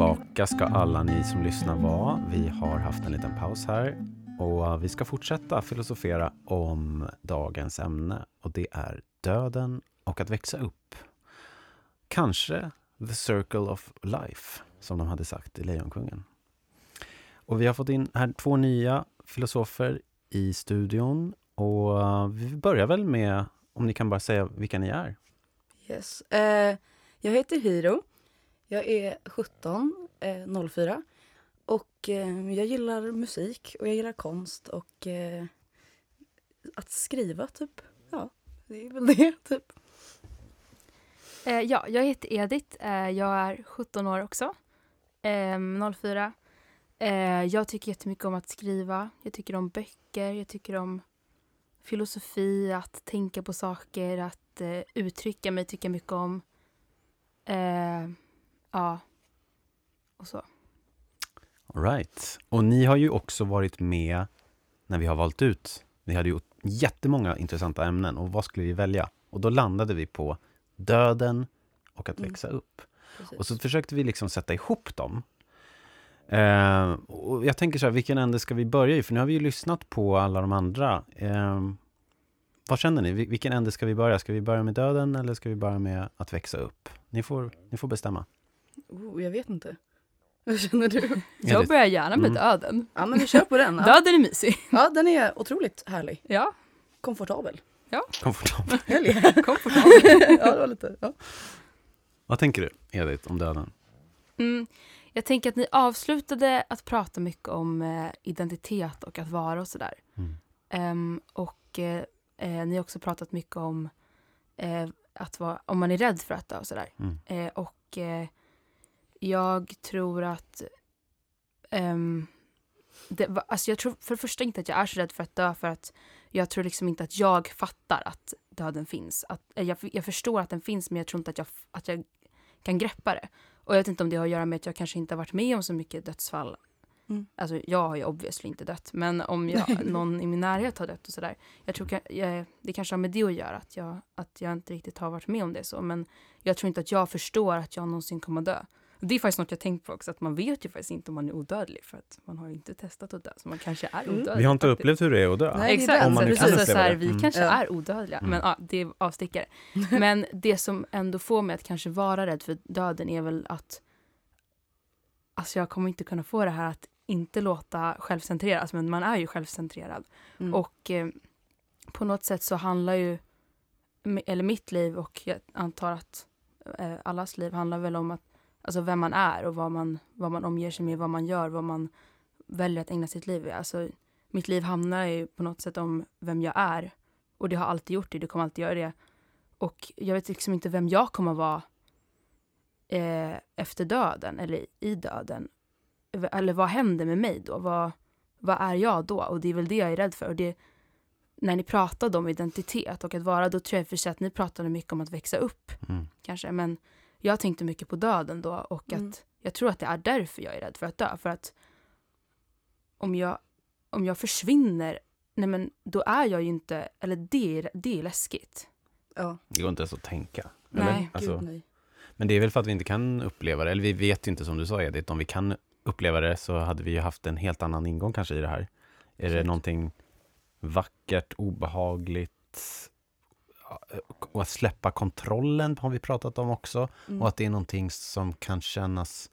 Tillbaka ska alla ni som lyssnar vara. Vi har haft en liten paus här och uh, vi ska fortsätta filosofera om dagens ämne och det är döden och att växa upp. Kanske the circle of life, som de hade sagt i Lejonkungen. Och vi har fått in här två nya filosofer i studion och uh, vi börjar väl med om ni kan bara säga vilka ni är. Yes. Uh, jag heter Hiro. Jag är 17, eh, 04. Och eh, jag gillar musik och jag gillar konst och eh, att skriva typ. Ja, det är väl det typ. Eh, ja, jag heter Edith. Eh, jag är 17 år också. Eh, 04. Eh, jag tycker jättemycket om att skriva. Jag tycker om böcker. Jag tycker om filosofi, att tänka på saker, att eh, uttrycka mig tycker jag mycket om. Eh, Ja, och så. All right. Och ni har ju också varit med när vi har valt ut. Vi hade ju jättemånga intressanta ämnen och vad skulle vi välja? Och då landade vi på döden och att Mm. växa upp. Precis. Och så försökte vi liksom sätta ihop dem. Eh, och jag tänker så här, vilken ände ska vi börja i? För nu har vi ju lyssnat på alla de andra. Eh, vad känner ni? Vil- Vilken ände ska vi börja? Ska vi börja med döden eller ska vi börja med att växa upp? Ni får, ni får bestämma. Oh, jag vet inte. Vad känner du? Jag börjar gärna med Mm. döden. Ja men vi kör på den. Ja, Döden är mysig. ja den är otroligt härlig. Ja, Komfortabel. Komfortabel. Härlig. komfortabel. ja, det var lite. Ja. Vad tänker du, Edith, om döden? Mm, jag tänker att ni avslutade att prata mycket om eh, identitet och att vara och sådär. Mm. Ehm, och eh, eh, ni har också pratat mycket om eh, att vara, om man är rädd för att dö och sådär. Mm. Eh, och eh, jag tror att ehm, det, alltså jag tror för det första inte att jag är så rädd för att dö för att jag tror liksom inte att jag fattar att döden finns. Att, eh, jag, jag förstår att den finns men jag tror inte att jag, att jag kan greppa det. Och jag vet inte om det har att göra med att jag kanske inte har varit med om så mycket dödsfall. Mm. Alltså jag har ju obviously inte dött men om jag, någon i min närhet har dött och sådär. Jag tror jag, det kanske har med det att göra att jag, att jag inte riktigt har varit med om det så. Men jag tror inte att jag förstår att jag någonsin kommer att dö. Det är faktiskt något jag tänkt på också, att man vet ju faktiskt inte om man är odödlig för att man har ju inte testat att dö, så man kanske är Mm. odödlig. Vi har inte faktiskt. upplevt hur det är att dö. Nej, Exakt. Om man nu kan så, här, vi Mm. kanske är odödliga, Mm. men ja, det är avstickare. Men det som ändå får mig att kanske vara rädd för döden är väl att alltså jag kommer inte kunna få det här att inte låta självcentrerad, alltså, men man är ju självcentrerad. Mm. Och eh, på något sätt så handlar ju, eller mitt liv och jag antar att eh, allas liv handlar väl om att, alltså vem man är och vad man, vad man omger sig med, vad man gör, vad man väljer att ägna sitt liv i. Alltså, mitt liv handlar ju på något sätt om vem jag är. Och det har alltid gjort det, det kommer alltid göra det. Och jag vet liksom inte vem jag kommer vara eh, efter döden eller i döden. Eller vad händer med mig då? Vad, vad är jag då? Och det är väl det jag är rädd för. Och det, när ni pratade om identitet och att vara, då tror jag för sig att ni pratade mycket om att växa upp Mm. kanske. Men jag tänkte mycket på döden då och Mm. att jag tror att det är därför jag är rädd för att dö. För att om jag, om jag försvinner, nej men då är jag ju inte, eller det är, det är läskigt. Ja, Det går inte ens att tänka. Nej, eller? gud, Alltså, gud nej. men det är väl för att vi inte kan uppleva det, eller vi vet ju inte som du sa Edith, om vi kan uppleva det så hade vi ju haft en helt annan ingång kanske i det här. Är det Absolut. någonting vackert, obehagligt och att släppa kontrollen har vi pratat om också. Mm. Och att det är någonting som kan kännas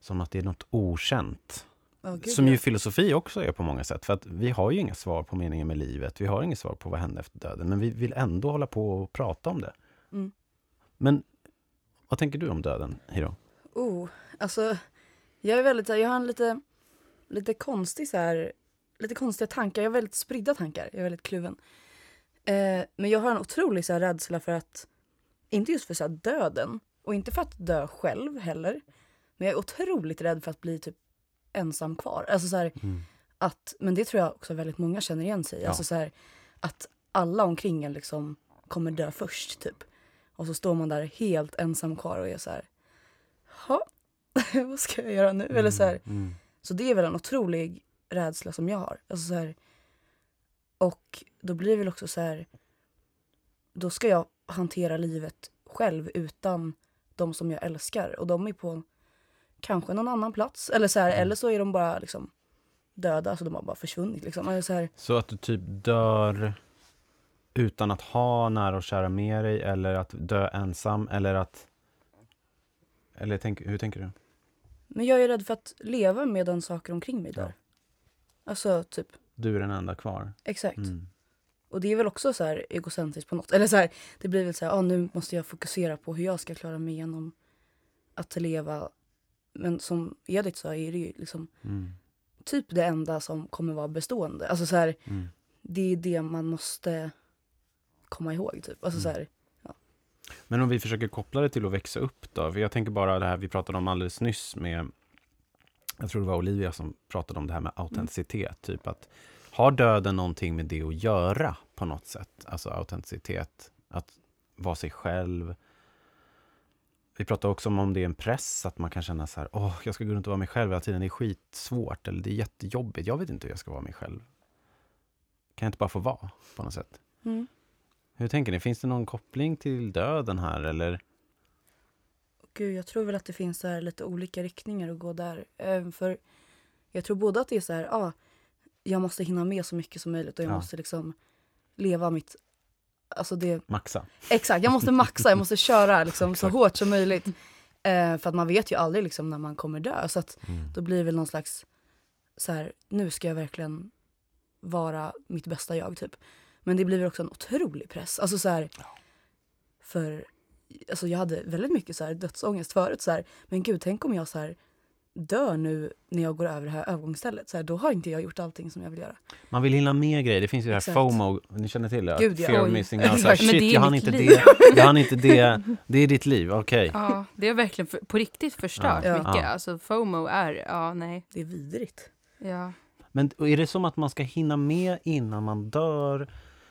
som att det är något okänt. Ja, gud, Som ja. ju filosofi också är på många sätt. För att vi har ju inga svar på meningen med livet. Vi har inget svar på vad händer efter döden. Men vi vill ändå hålla på och prata om det. Mm. Men vad tänker du om döden, Hiro? Oh, alltså jag är väldigt, jag har en lite, lite konstig så här, lite konstiga tankar. Jag har väldigt spridda tankar. Jag är väldigt kluven. Eh, men jag har en otrolig så här, rädsla för att, inte just för så här, döden och inte för att dö själv heller. Men jag är otroligt rädd för att bli typ ensam kvar. Alltså så här, att, men det tror jag också väldigt många känner igen sig i. Ja. Alltså så här, att alla omkring en liksom kommer dö först typ. Och så står man där helt ensam kvar och är så här, "Ha, vad ska jag göra nu? Eller så, här, Mm. så det är väl en otrolig rädsla som jag har. Alltså så här, och då blir det väl också så här, då ska jag hantera livet själv utan de som jag älskar. Och de är på kanske någon annan plats. Eller så, här, Mm. eller så är de bara liksom döda, så de har bara försvunnit. Liksom. Eller så här, Så att du typ dör utan att ha nära och kära med dig eller att dö ensam eller att... Eller tänk, hur tänker du? men jag är rädd för att leva medan saker omkring mig Ja. dör. Alltså typ, Du är den enda kvar. exakt. Mm. Och det är väl också så här egocentriskt på något. Eller så här, det blir väl så här, ah, nu måste jag fokusera på hur jag ska klara mig igenom att leva. Men som Edith sa är det ju liksom Mm. typ det enda som kommer vara bestående. Alltså så här, Mm. det är det man måste komma ihåg typ. Alltså så Mm. här, Men om vi försöker koppla det till att växa upp då? För jag tänker bara det här vi pratade om alldeles nyss med, jag tror det var Olivia som pratade om det här med autenticitet. Typ att har döden någonting med det att göra på något sätt? Alltså autenticitet, att vara sig själv. Vi pratade också om om det är en press, att man kan känna så här, åh, jag ska gå runt och vara mig själv hela tiden, det är skitsvårt, eller det är jättejobbigt, jag vet inte hur jag ska vara mig själv. Kan jag inte bara få vara, på något sätt? mm. Hur tänker ni? Finns det någon koppling till döden här, eller? Gud, jag tror väl att det finns så här lite olika riktningar att gå där. Ehm, för jag tror både att det är så här, ah, jag måste hinna med så mycket som möjligt och jag Ja. måste liksom leva mitt, alltså det, Maxa. exakt, jag måste maxa, jag måste köra liksom så hårt som möjligt. Eh, för att man vet ju aldrig liksom när man kommer dö. Så att Mm. då blir det väl någon slags, så här, nu ska jag verkligen vara mitt bästa jag typ. Men det blir väl också en otrolig press. Alltså så här, för alltså jag hade väldigt mycket så här dödsångest förut. Så här, men gud, tänk om jag så här dör nu när jag går över det här övergångsstället. Så här, då har inte jag gjort allting som jag vill göra. Man vill hinna med grejer. Det finns ju det här Exakt. FOMO, ni känner till det? Gud, ja. Fear of missing out. Så här, Shit, är jag hann inte det. Jag hann inte det. Det är ditt liv, okej. Ja, det har verkligen för, på riktigt förstört Ja. mycket. Ja. Alltså FOMO är, ja nej. Det är vidrigt. Ja. Men är det som att man ska hinna med innan man dör?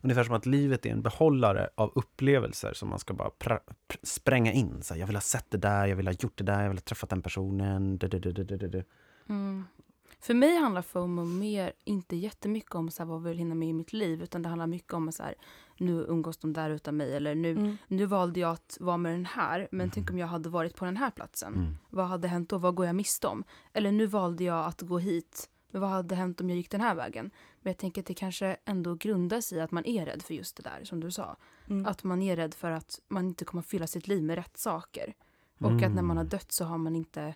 Ungefär som att livet är en behållare av upplevelser som man ska bara pra, pr, spränga in. Så här, jag vill ha sett det där, jag vill ha gjort det där, jag vill ha träffat den personen. Du, du, du, du, du, du, du. Mm. För mig handlar FOMO mer, inte jättemycket om så här, vad jag vill hinna med i mitt liv, utan det handlar mycket om så här, nu umgås de där utan mig, eller nu, Mm. nu valde jag att vara med den här, men tänk om jag hade varit på den här platsen. Mm. Vad hade hänt då? Vad går jag miste om? Eller nu valde jag att gå hit, men vad hade hänt om jag gick den här vägen? Men jag tänker att det kanske ändå grundar sig i att man är rädd för just det där, som du sa. Mm. Att man är rädd för att man inte kommer fylla sitt liv med rätt saker. Och att när man har Mm. dött så har man inte...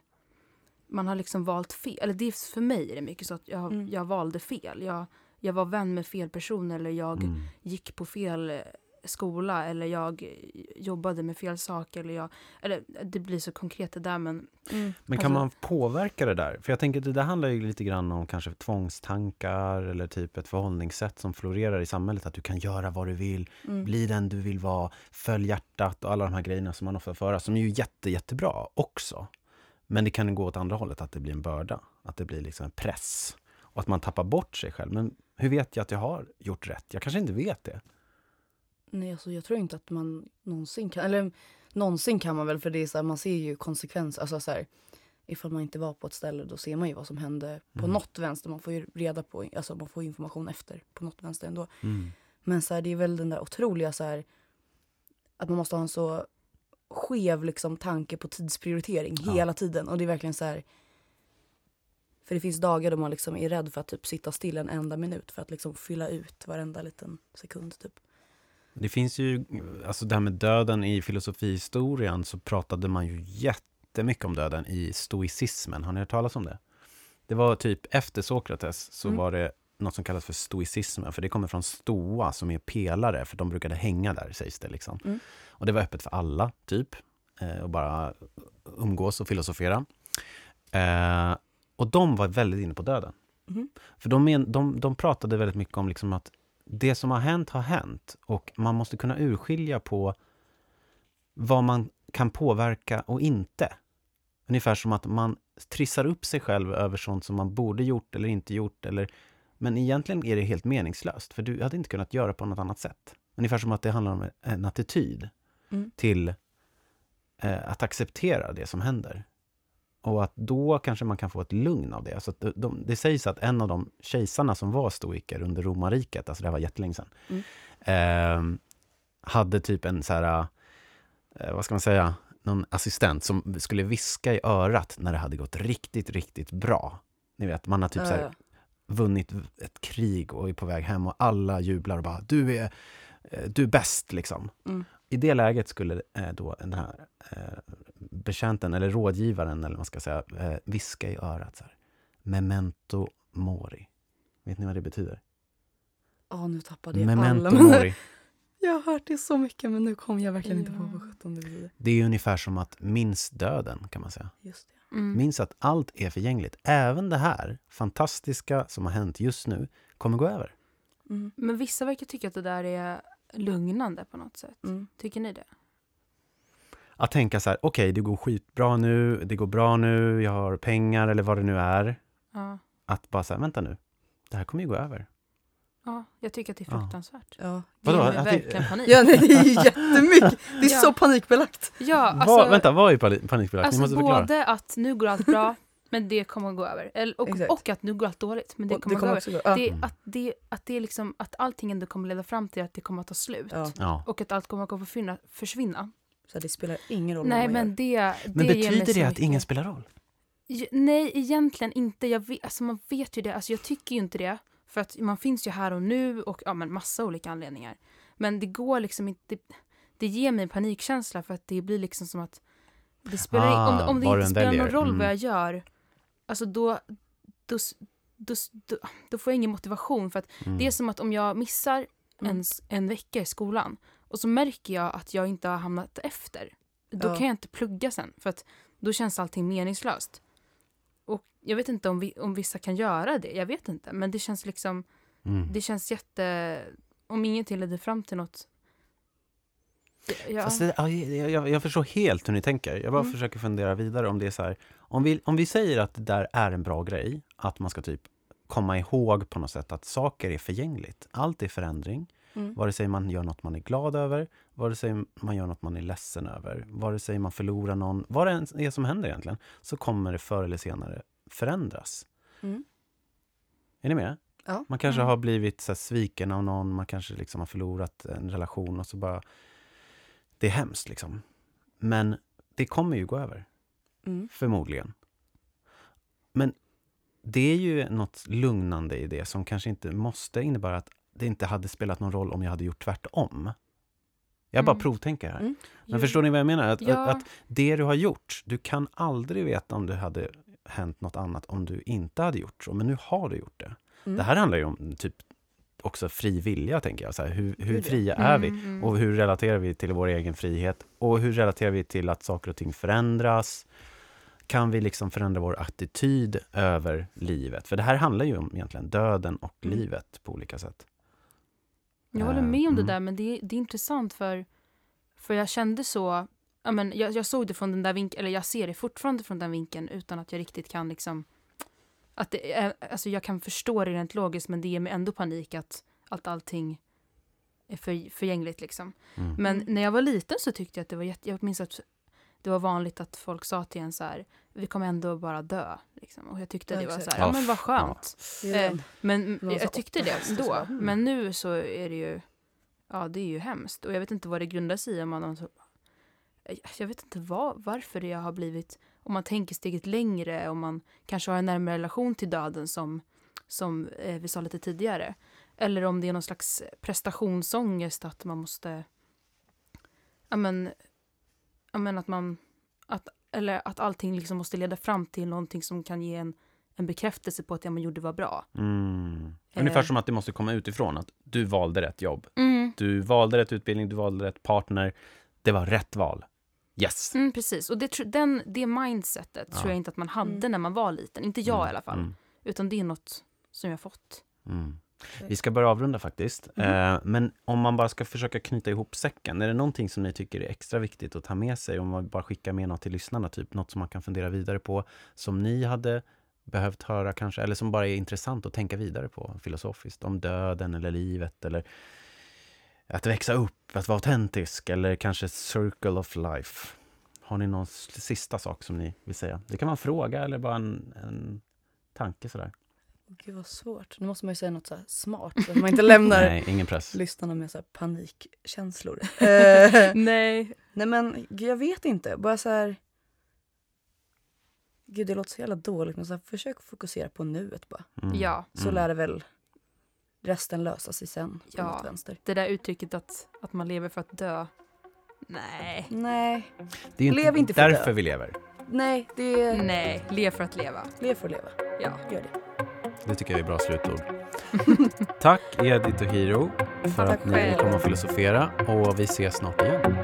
Man har liksom valt fel. Eller det är, för mig är det mycket så att jag, Mm. jag valde fel. Jag, jag var vän med fel person eller jag Mm. gick på fel skola eller jag jobbade med fel sak. Eller, jag, eller det blir så konkret det där men... Mm. Men kan Alltså- man påverka det där? För jag tänker att det där handlar ju lite grann om kanske tvångstankar eller typ ett förhållningssätt som florerar i samhället. Att du kan göra vad du vill, Mm. bli den du vill vara, följ hjärtat och alla de här grejerna som man ofta får höra, som är ju jätte, jättebra också. Men det kan gå åt andra hållet, att det blir en börda, att det blir liksom en press och att man tappar bort sig själv. Men hur vet jag att jag har gjort rätt? Jag kanske inte vet det. Nej, alltså, jag tror inte att man någonsin kan, eller någonsin kan man väl för det är så här, man ser ju konsekvenser. Alltså så här, ifall man inte var på ett ställe då ser man ju vad som hände på Mm. något vänster. Man får ju reda på, alltså man får information efter på något vänster ändå. Mm. Men så här, det är väl den där otroliga så här, att man måste ha en så skev liksom, tanke på tidsprioritering Ja. hela tiden. Och det är verkligen så här. För det finns dagar då man liksom är rädd för att typ sitta still en enda minut för att liksom fylla ut varenda liten sekund. Typ. Det finns ju, alltså det här med döden i filosofihistorien så pratade man ju jättemycket om döden i stoicismen. Har ni hört talas om det? Det var typ efter Sokrates så Mm. var det något som kallas för stoicismen, för det kommer från stoa som är pelare, för de brukade hänga där sägs det. Liksom. Mm. Och det var öppet för alla, typ, eh, och bara umgås och filosofera. Eh, och de var väldigt inne på döden. Mhm. För de, men, de, de pratade väldigt mycket om liksom att det som har hänt har hänt och man måste kunna urskilja på vad man kan påverka och inte. Ungefär som att man trissar upp sig själv över sånt som man borde gjort eller inte gjort. Eller, men egentligen är det helt meningslöst, för du hade inte kunnat göra på något annat sätt. Ungefär som att det handlar om en attityd Mm. till eh, att acceptera det som händer. Och att då kanske man kan få ett lugn av det. Alltså de, de, det sägs att en av de kejsarna som var stoiker under romarriket, alltså det här var jättelänge sedan, Mm. eh, hade typ en så här, eh, vad ska man säga, någon assistent som skulle viska i örat när det hade gått riktigt, riktigt bra. Ni vet, man har typ så här, vunnit ett krig och är på väg hem och alla jublar och bara du är, eh, du är bäst liksom. Mm. I det läget skulle eh, då den här eh, betjänten, eller rådgivaren, eller vad man ska säga, eh, viska i örat så här. Memento mori. Vet ni vad det betyder? Åh, nu tappade jag Memento alla. mori. Jag har hört det så mycket men nu kom jag verkligen inte på Ja. vad sjutton det betyder. Det är ungefär som att minns döden, kan man säga. Just det. Mm. Minns att allt är förgängligt. Även det här fantastiska som har hänt just nu kommer gå över. Mm. Men vissa verkar tycka att det där är lugnande på något sätt. Mm. Tycker ni det? Att tänka så här, okej, det går skitbra nu, det går bra nu, jag har pengar eller vad det nu är. Ja. Att bara säga, vänta nu, det här kommer ju gå över. ja jag tycker att det är fruktansvärt. Ja. Det Vadå? ger mig Att det- verkligen panik. ja, nej, det är jättemycket. Det är Ja. så panikbelagt. Ja, alltså, vad, vänta, vad är pani- panikbelagt? alltså Ni måste förklara. både att nu går allt bra, men det kommer att gå över. Eller, och, Exakt. och att nu går allt dåligt, men det Och kommer att gå över. gå. Det, Mm. att, det, att, det är liksom, att allting ändå kommer leda fram till att det kommer att ta slut. Ja. Ja. Och att allt kommer att försvinna. försvinna. Så det spelar ingen roll Nej, vad man men det, det Men betyder det att mycket. ingen spelar roll? Nej, egentligen inte. Jag vet, alltså man vet ju det. Alltså jag tycker ju inte det. För att man finns ju här och nu och ja, men massa olika anledningar. Men det går liksom inte... Det, det ger mig en panikkänsla för att det blir liksom som att... Det spelar, Ah, om, om det inte spelar någon väljer. roll Mm. vad jag gör, alltså då, då, då, då, då får jag ingen motivation. För att Mm. det är som att om jag missar Mm. en, en vecka i skolan och så märker jag att jag inte har hamnat efter. Då Ja. kan jag inte plugga sen för att då känns allting meningslöst. Och jag vet inte om, vi, om vissa kan göra det, jag vet inte. Men det känns liksom, Mm. det känns jätte... Om ingenting leder fram till något. Ja, Fast det, ja, jag, jag, jag förstår helt hur ni tänker. Jag bara Mm. försöker fundera vidare om det är så här. Om vi, om vi säger att det där är en bra grej, att man ska typ komma ihåg på något sätt att saker är förgängligt. Allt är förändring. Mm. Vare sig man gör något man är glad över, vare sig man gör något man är ledsen över, vare sig man förlorar någon, vad det än är som händer egentligen, så kommer det förr eller senare förändras. Mm. Är ni med? Ja. Man kanske Mm. har blivit så här, sviken av någon, man kanske liksom har förlorat en relation och så bara... Det är hemskt liksom. Men det kommer ju gå över, Mm. förmodligen. Men det är ju något lugnande i det som kanske inte måste innebära att det inte hade spelat någon roll om jag hade gjort tvärtom. Jag bara Mm. provtänker här. Mm. Men Jo. förstår ni vad jag menar? Att, Ja. att, att det du har gjort, du kan aldrig veta om det hade hänt något annat om du inte hade gjort så. Men nu har du gjort det. Mm. Det här handlar ju om typ också fri vilja, tänker jag. Så här, hur, hur fria är vi? Mm. Och hur relaterar vi till vår egen frihet? Och hur relaterar vi till att saker och ting förändras? Kan vi liksom förändra vår attityd över livet? För det här handlar ju om egentligen döden och Mm. livet på olika sätt. Jag håller Eh, med om det mm. där, men det, det är intressant för, för jag kände så... Ja, men jag, jag såg det från den där vinkeln, eller jag ser det fortfarande från den vinkeln utan att jag riktigt kan liksom... Att det är, alltså jag kan förstå det rent logiskt, men det ger mig ändå panik att, att allting är för, förgängligt. Liksom. Mm. Men när jag var liten så tyckte jag att det var jätte... Jag minns att det var vanligt att folk sa till en så här, vi kommer ändå bara dö. Liksom. Och jag tyckte Ja, det var så här, ja Ja, men vad skönt. Är Eh. Men jag tyckte det då. Men nu så är det ju, ja det är ju hemskt. Och jag vet inte vad det grundar sig i. Om man, jag vet inte vad, varför det har blivit, om man tänker steget längre, om man kanske har en närmare relation till döden som, som eh, vi sa lite tidigare. Eller om det är någon slags prestationsångest att man måste, ja men, ja men att man, att, eller att allting liksom måste leda fram till någonting som kan ge en, en bekräftelse på att det man gjorde var bra. Mm. Ungefär Eh. som att det måste komma utifrån, att du valde rätt jobb. Mm. Du valde rätt utbildning, du valde rätt partner. Det var rätt val. Yes! Mm, precis, och det, den, det mindsetet Ja. tror jag inte att man hade Mm. när man var liten. Inte jag Mm, i alla fall. Mm. Utan det är något som jag fått. Mm. Vi ska börja avrunda faktiskt. Mm. Eh, men om man bara ska försöka knyta ihop säcken, är det någonting som ni tycker är extra viktigt att ta med sig? Om man bara skickar med något till lyssnarna, typ något som man kan fundera vidare på, som ni hade behövt höra kanske, eller som bara är intressant att tänka vidare på filosofiskt, om döden eller livet, eller att växa upp, att vara autentisk, eller kanske circle of life. Har ni någon sista sak som ni vill säga? Det kan vara en fråga eller bara en, en tanke sådär. Gud vad svårt. Nu måste man ju säga något så här smart så att man inte lämnar Nej, ingen press. lyssnarna med så här panikkänslor. Eh, Nej. nej men jag vet inte. Bara så här. Gud det låter så jävla dåligt men så här, försök fokusera på nuet bara. Mm. Ja, Så Mm. lär det väl resten lösa sig sen. på Ja. det där uttrycket att, att man lever för att dö. Nej. Nej, Det är ju Lev inte för därför dö. vi lever. nej det är... Nej, lev för att leva. Lev för att leva. Ja. Gör det. Det tycker jag är bra slutord. Tack Edith och Hiro för Tack att ni själv. kom och filosofera och vi ses snart igen.